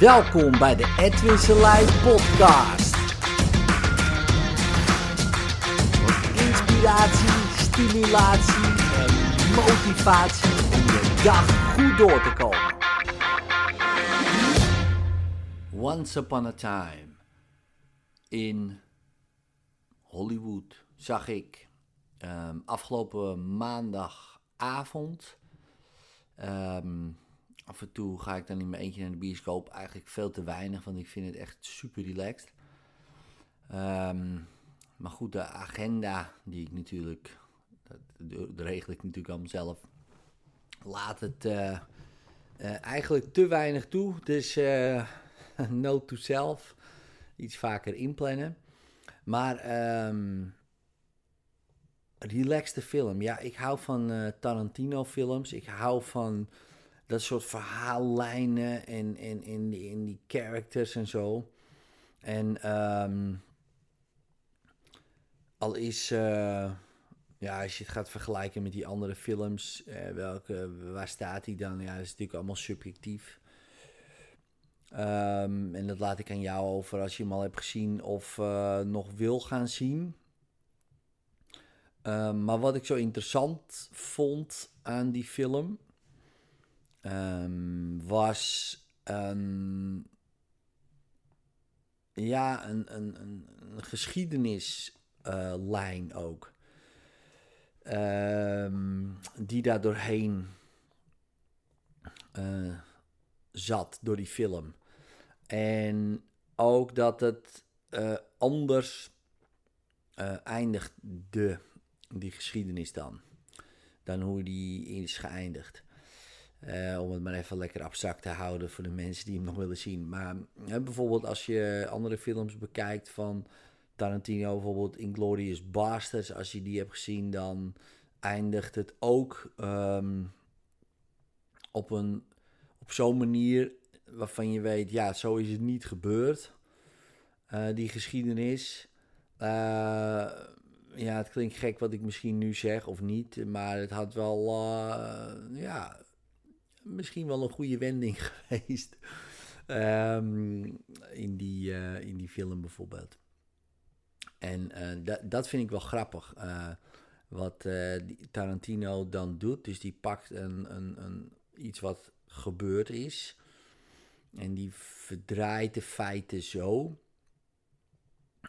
Welkom bij de Edwin Selijn podcast. Inspiratie, stimulatie en motivatie om je dag goed door te komen. Once upon a time in Hollywood zag ik ehm, afgelopen maandagavond. ehm, af en toe ga ik dan in mijn eentje naar de bioscoop. Eigenlijk veel te weinig, want ik vind het echt super relaxed. Ehm, maar goed, de agenda die ik natuurlijk, dat, regel ik natuurlijk allemaal zelf, laat het eh, eh, eigenlijk te weinig toe. Dus eh note to self, iets vaker inplannen. Maar ehm relaxte film. Ja, ik hou van Tarantino films. Ik hou van dat soort verhaallijnen en, en, en, die, en die characters en zo. En ehm, al is, eh, ja, als je het gaat vergelijken met die andere films, eh, welke, waar staat hij dan? Ja, dat is natuurlijk allemaal subjectief. Ehm, en dat laat ik aan jou over als je hem al hebt gezien of eh, nog wil gaan zien. Ehm, maar wat ik zo interessant vond aan die film ehm, was ja, een, een, een, geschiedenislijn ook. Ehm, die daar doorheen eh, zat door die film. En ook dat het eh, anders eh eindigde, die geschiedenis dan. Dan hoe die is geëindigd. Eh, om het maar even lekker abstract te houden voor de mensen die hem nog willen zien. Maar bijvoorbeeld als je andere films bekijkt van Tarantino, bijvoorbeeld Inglourious Basterds. Als je die hebt gezien, dan eindigt het ook ehm, op, een, op zo'n manier waarvan je weet, ja, zo is het niet gebeurd. Eh, die geschiedenis. Eh, ja, het klinkt gek wat ik misschien nu zeg of niet, maar het had wel, ja, misschien wel een goede wending geweest. Ehm, in, die, eh, in die film bijvoorbeeld. En eh, dat, vind ik wel grappig. eh, wat Tarantino dan doet. Dus die pakt een, een, een, iets wat gebeurd is. En die verdraait de feiten zo.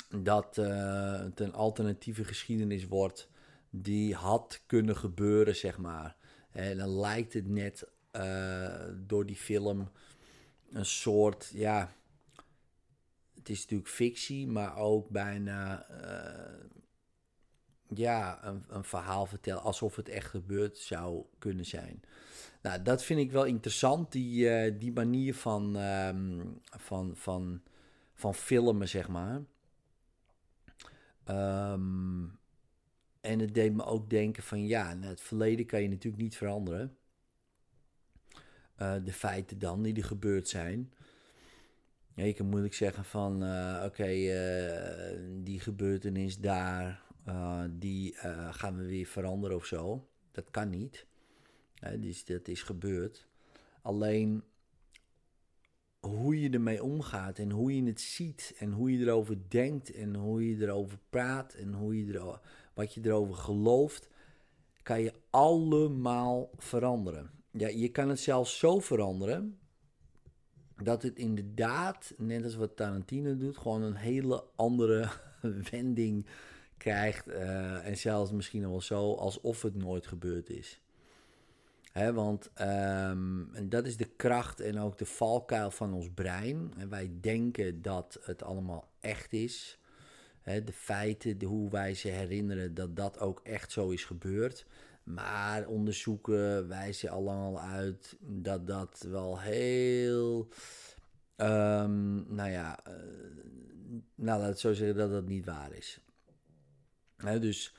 Dat het een alternatieve geschiedenis wordt. Die had kunnen gebeuren, zeg maar. En dan lijkt het net door die film een soort, ja, het is natuurlijk fictie, maar ook bijna, eh, ja, een, een verhaal vertellen alsof het echt gebeurd zou kunnen zijn. Nou, dat vind ik wel interessant, die, eh, die manier van, ehm, van, van, van filmen, zeg maar. Ehm, en het deed me ook denken van, ja, nou, het verleden kan je natuurlijk niet veranderen eh, de feiten dan die er gebeurd zijn. Ja, je kan moeilijk zeggen van, eh, oké, eh, die gebeurtenis daar, die gaan we weer veranderen of zo. Dat kan niet. Dus dat is gebeurd. Alleen hoe je ermee omgaat en hoe je het ziet en hoe je erover denkt en hoe je erover praat en hoe je ero- wat je erover gelooft, kan je allemaal veranderen. Ja, je kan het zelfs zo veranderen dat het inderdaad, net als wat Tarantino doet, gewoon een hele andere wending krijgt. eh, en zelfs misschien wel zo alsof het nooit gebeurd is. Hè, want ehm, en dat is de kracht en ook de valkuil van ons brein. En wij denken dat het allemaal echt is. Hè, de feiten, de, hoe wij ze herinneren, dat dat ook echt zo is gebeurd. Maar onderzoeken wijzen al lang al uit dat dat wel heel. ehm, nou ja, eh, nou laat het zo zeggen dat dat niet waar is. Dus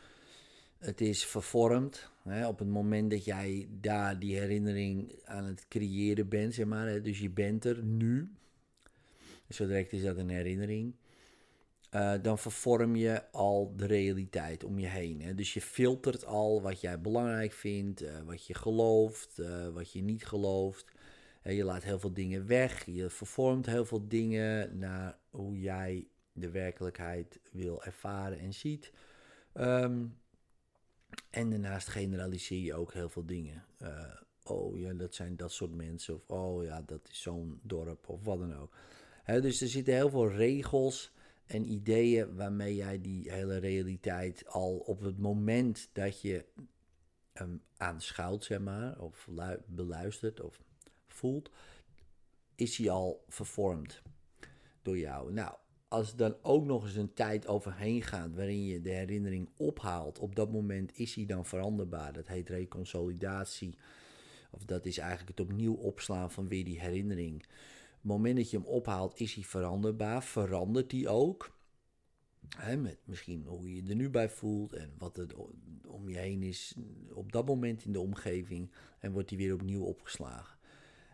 het is vervormd. Op het moment dat jij daar die herinnering aan het creëren bent, zeg maar. Dus je bent er nu. Zo direct is dat een herinnering. Eh, dan vervorm je al de realiteit om je heen. Hè? Dus je filtert al wat jij belangrijk vindt, eh, wat je gelooft, eh, wat je niet gelooft. je laat heel veel dingen weg, je vervormt heel veel dingen naar hoe jij de werkelijkheid wil ervaren en ziet. Ehm, en daarnaast generaliseer je ook heel veel dingen. Oh ja, dat zijn dat soort mensen. Of oh ja, dat is zo'n dorp of wat dan ook. dus er zitten heel veel regels en ideeën waarmee jij die hele realiteit al op het moment dat je hem aanschouwt, zeg maar, of beluistert of voelt, is hij al vervormd door jou. Nou, als dan ook nog eens een tijd overheen gaat waarin je de herinnering ophaalt, op dat moment is hij dan veranderbaar. Dat heet reconsolidatie. Of dat is eigenlijk het opnieuw opslaan van weer die herinnering. Het moment dat je hem ophaalt, is hij veranderbaar. Verandert hij ook. met misschien hoe je je er nu bij voelt en wat er om je heen is op dat moment in de omgeving. En wordt hij weer opnieuw opgeslagen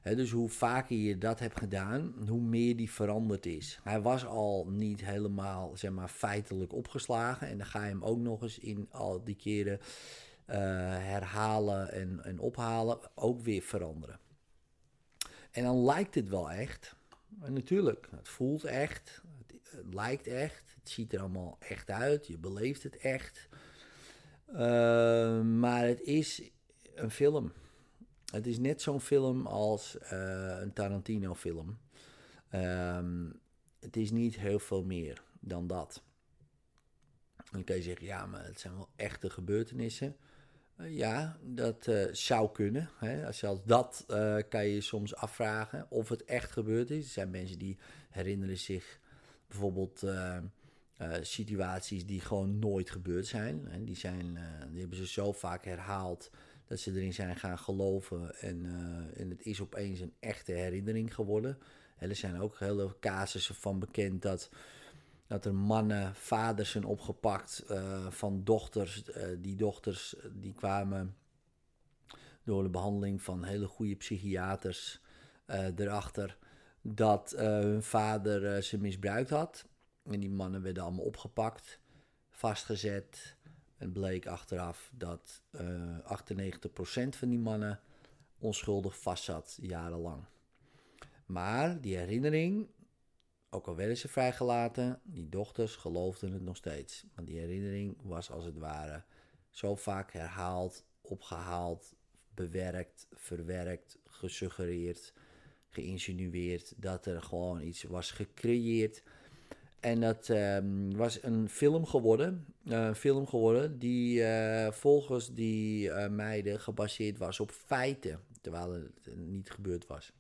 dus hoe vaker je dat hebt gedaan, hoe meer die veranderd is. Hij was al niet helemaal zeg maar, feitelijk opgeslagen. En dan ga je hem ook nog eens in al die keren uh, herhalen en, en ophalen, ook weer veranderen. En dan lijkt het wel echt. En natuurlijk, het voelt echt, het, lijkt echt, het ziet er allemaal echt uit, je beleeft het echt. Uh, maar het is een film. Het is net zo'n film als uh, een Tarantino-film. Um, het is niet heel veel meer dan dat. Dan kan je zeggen, ja, maar het zijn wel echte gebeurtenissen. Uh, ja, dat uh, zou kunnen. Hè. Zelfs dat kan je soms afvragen of het echt gebeurd is. Er zijn mensen die herinneren zich bijvoorbeeld situaties die gewoon nooit gebeurd zijn. En die, zijn die hebben ze zo vaak herhaald dat ze erin zijn gaan geloven en, en het is opeens een echte herinnering geworden. er zijn ook hele casussen van bekend dat, dat er mannen, vaders zijn opgepakt uh, van dochters. Uh, die dochters die kwamen door de behandeling van hele goede psychiaters erachter dat hun vader ze misbruikt had. En die mannen werden allemaal opgepakt, vastgezet. Het bleek achteraf dat uh, eh, 98% van die mannen onschuldig vastzat jarenlang. Maar die herinnering, ook al werden ze vrijgelaten, die dochters geloofden het nog steeds. Want die herinnering was als het ware zo vaak herhaald, opgehaald, bewerkt, verwerkt, gesuggereerd, geïnsinueerd dat er gewoon iets was gecreëerd en dat ehm, was een film geworden. Uh, een film geworden die uh, volgens die uh, meiden gebaseerd was op feiten. Terwijl het niet gebeurd was.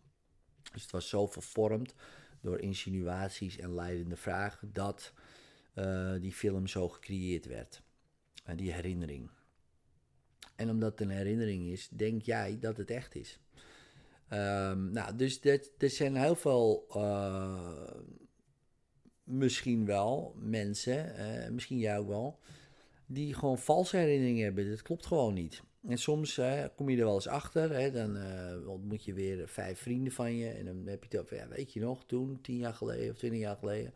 Dus het was zo vervormd door insinuaties en leidende vragen dat die film zo gecreëerd werd. En die herinnering. En omdat het een herinnering is, denk jij dat het echt is. Um, nou, dus er zijn heel veel misschien wel mensen, uh, misschien jij ook wel, die gewoon valse herinneringen hebben. Dat klopt gewoon niet. En soms uh, kom je er wel eens achter, hè, dan uh, ontmoet je weer vijf vrienden van je en dan heb je het over, ja, weet je nog, toen, tien jaar geleden of twintig jaar geleden,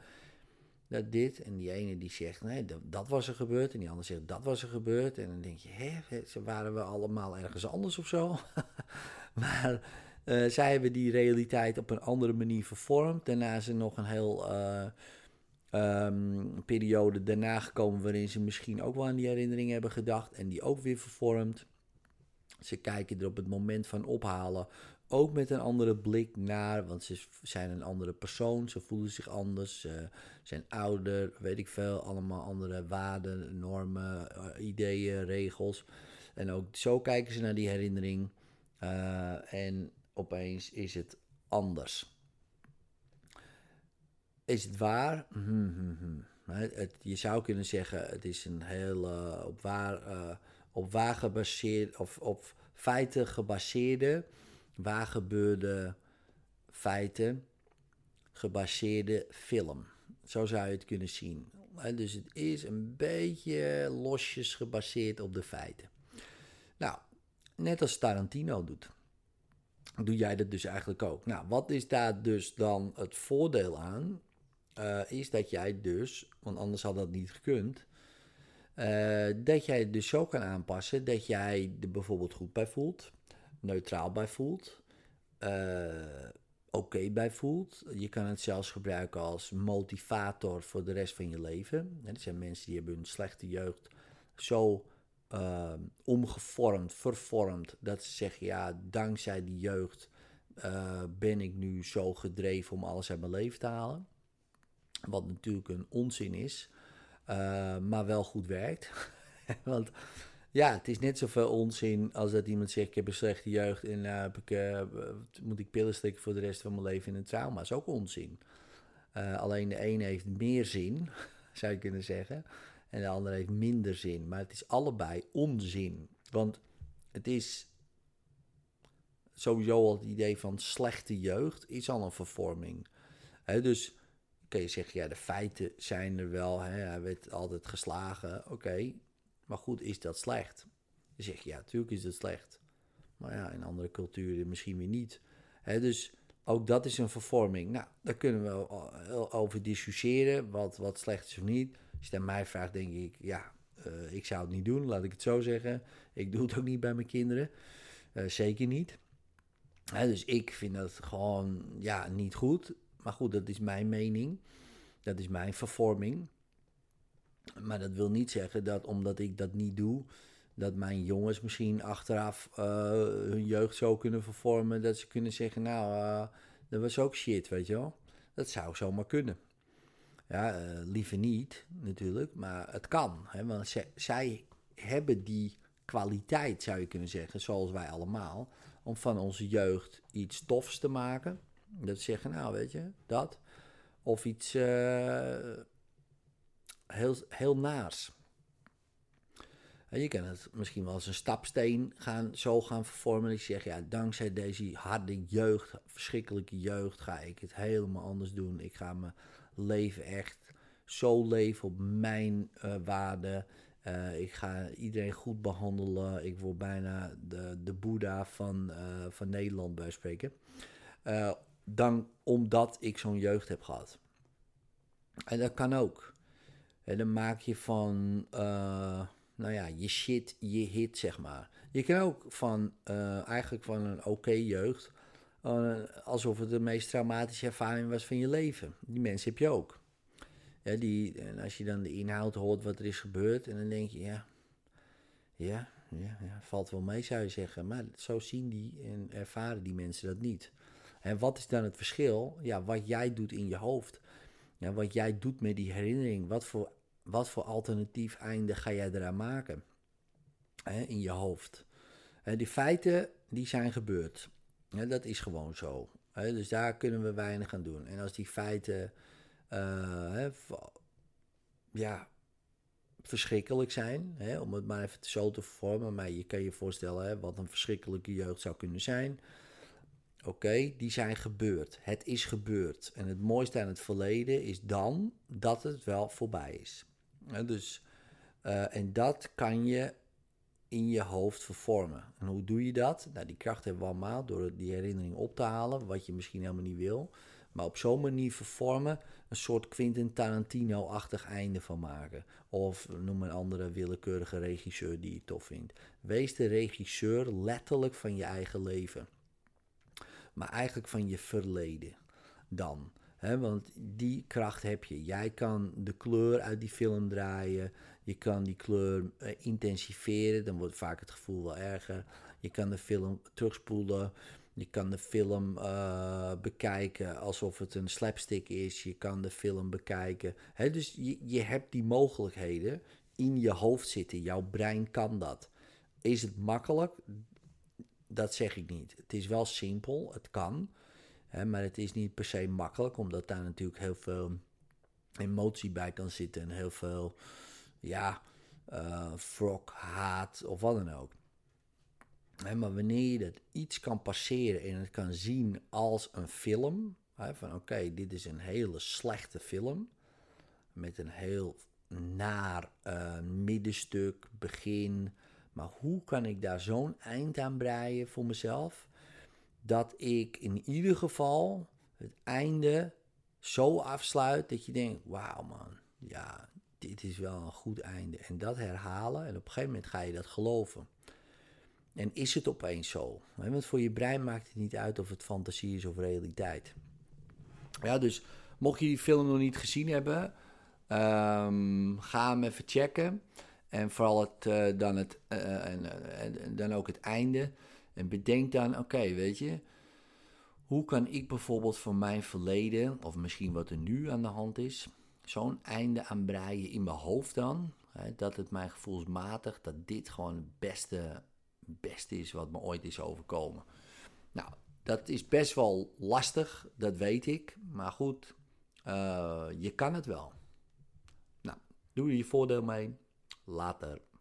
dat dit. En die ene die zegt, nee, dat, dat, was er gebeurd. En die ander zegt, dat was er gebeurd. En dan denk je, hè, waren we allemaal ergens anders of zo? maar uh, zij hebben die realiteit op een andere manier vervormd. Daarna is er nog een heel um, periode daarna gekomen waarin ze misschien ook wel aan die herinneringen hebben gedacht en die ook weer vervormd. Ze kijken er op het moment van ophalen ook met een andere blik naar, want ze zijn een andere persoon, ze voelen zich anders, ze zijn ouder, weet ik veel, allemaal andere waarden, normen, eh, ideeën, regels. En ook zo kijken ze naar die herinnering uh, en opeens is het anders. Is het waar? Hmm, hmm, hmm. Je zou kunnen zeggen, het is een heel op, waar, uh, op waar gebaseerd, of op feiten gebaseerde, waar gebeurde feiten gebaseerde film. Zo zou je het kunnen zien. Dus het is een beetje losjes gebaseerd op de feiten. Nou, net als Tarantino doet, doe jij dat dus eigenlijk ook. Nou, wat is daar dus dan het voordeel aan? uh, is dat jij dus, want anders had dat niet gekund, uh, dat jij het dus zo kan aanpassen dat jij er bijvoorbeeld goed bij voelt, neutraal bij voelt, eh, oké bij voelt. Je kan het zelfs gebruiken als motivator voor de rest van je leven. Er zijn mensen die hebben hun slechte jeugd zo uh, omgevormd, vervormd, dat ze zeggen, ja, dankzij die jeugd ben ik nu zo gedreven om alles uit mijn leven te halen. Wat natuurlijk een onzin is, uh, maar wel goed werkt. Want ja, het is net zoveel onzin als dat iemand zegt: Ik heb een slechte jeugd en uh, heb ik, uh, moet ik pillen slikken voor de rest van mijn leven in een trauma. Dat is ook onzin. Alleen de ene heeft meer zin, zou je kunnen zeggen, en de andere heeft minder zin. Maar het is allebei onzin. Want het is sowieso al het idee van slechte jeugd, is al een vervorming. Dus kun je zeggen: Ja, de feiten zijn er wel. Hè, hij werd altijd geslagen. Oké. Maar goed, is dat slecht? Dan zeg je, ja, natuurlijk is dat slecht. Maar ja, in andere culturen misschien weer niet. He, dus ook dat is een vervorming. Nou, daar kunnen we over discussiëren, wat, wat slecht is of niet. Als je aan mij vraagt, denk ik, ja, uh, ik zou het niet doen, laat ik het zo zeggen. Ik doe het ook niet bij mijn kinderen. Uh, zeker niet. He, dus ik vind dat gewoon, ja, niet goed. Maar goed, dat is mijn mening. Dat is mijn vervorming. Maar dat wil niet zeggen dat omdat ik dat niet doe, dat mijn jongens misschien achteraf uh, hun jeugd zo kunnen vervormen dat ze kunnen zeggen, nou, uh, dat was ook shit, weet je wel. Dat zou zomaar kunnen. Ja, uh, liever niet natuurlijk, maar het kan. Hè, want zij, zij hebben die kwaliteit, zou je kunnen zeggen, zoals wij allemaal, om van onze jeugd iets tofs te maken. Dat zeggen, nou weet je, dat. Of iets heel, heel naars. je kan het misschien wel als een stapsteen gaan, zo gaan vervormen. Ik zeg, ja, dankzij deze harde jeugd, verschrikkelijke jeugd, ga ik het helemaal anders doen. Ik ga mijn leven echt zo leven op mijn uh, waarden. Uh, ik ga iedereen goed behandelen. Ik word bijna de, de Boeddha van, van Nederland bij spreken. Dan omdat ik zo'n jeugd heb gehad. En dat kan ook. En dan maak je van, uh, nou ja, je shit, je hit, zeg maar. Je kan ook van, uh, eigenlijk van een oké jeugd, uh, alsof het de meest traumatische ervaring was van je leven. Die mensen heb je ook. Die, en als je dan de inhoud hoort wat er is gebeurd, en dan denk je, ja, ja, ja, ja valt wel mee zou je zeggen. Maar zo zien die en ervaren die mensen dat niet. En wat is dan het verschil? Ja, wat jij doet in je hoofd. Ja, wat jij doet met die herinnering, wat voor, wat voor alternatief einde ga jij eraan maken in je hoofd? Hè, die feiten die zijn gebeurd. Dat is gewoon zo. Dus daar kunnen we weinig aan doen. En als die feiten uh, ja, verschrikkelijk zijn, hè, om het maar even zo te vormen, maar je kan je voorstellen hè, wat een verschrikkelijke jeugd zou kunnen zijn. Oké, die zijn gebeurd. Het is gebeurd. En het mooiste aan het verleden is dan dat het wel voorbij is. dus, uh, en dat kan je in je hoofd vervormen. En hoe doe je dat? Nou, die kracht hebben we allemaal door die herinnering op te halen, wat je misschien helemaal niet wil. Maar op zo'n manier vervormen, een soort Quentin Tarantino-achtig einde van maken. Of noem een andere willekeurige regisseur die je tof vindt. Wees de regisseur letterlijk van je eigen leven maar eigenlijk van je verleden dan. He, want die kracht heb je. Jij kan de kleur uit die film draaien. Je kan die kleur uh, intensiveren. Dan wordt vaak het gevoel wel erger. Je kan de film terugspoelen. Je kan de film uh, bekijken alsof het een slapstick is. Je kan de film bekijken. Dus je, je hebt die mogelijkheden in je hoofd zitten. Jouw brein kan dat. Is het makkelijk? Dat zeg ik niet. Het is wel simpel, het kan. Hè, maar het is niet per se makkelijk, omdat daar natuurlijk heel veel emotie bij kan zitten. En heel veel, ja, uh, wrok, haat of wat dan ook. Hè, maar wanneer je dat iets kan passeren en het kan zien als een film. Hè, van oké, dit is een hele slechte film. Met een heel naar uh, middenstuk, begin, maar hoe kan ik daar zo'n eind aan breien voor mezelf? Dat ik in ieder geval het einde zo afsluit dat je denkt: wauw man, ja, dit is wel een goed einde. En dat herhalen en op een gegeven moment ga je dat geloven. En is het opeens zo? Want voor je brein maakt het niet uit of het fantasie is of realiteit. Ja, dus mocht je die film nog niet gezien hebben, um, ga hem even checken. En vooral het, uh, dan, het, uh, en, uh, en, dan ook het einde. En bedenk dan, oké, weet je, hoe kan ik bijvoorbeeld van mijn verleden, of misschien wat er nu aan de hand is, zo'n einde aanbreien in mijn hoofd dan, hè, dat het mij gevoelsmatig, dat dit gewoon het beste, beste is wat me ooit is overkomen. Nou, dat is best wel lastig, dat weet ik, maar goed, je kan het wel. Nou, doe er je voordeel mee. Later.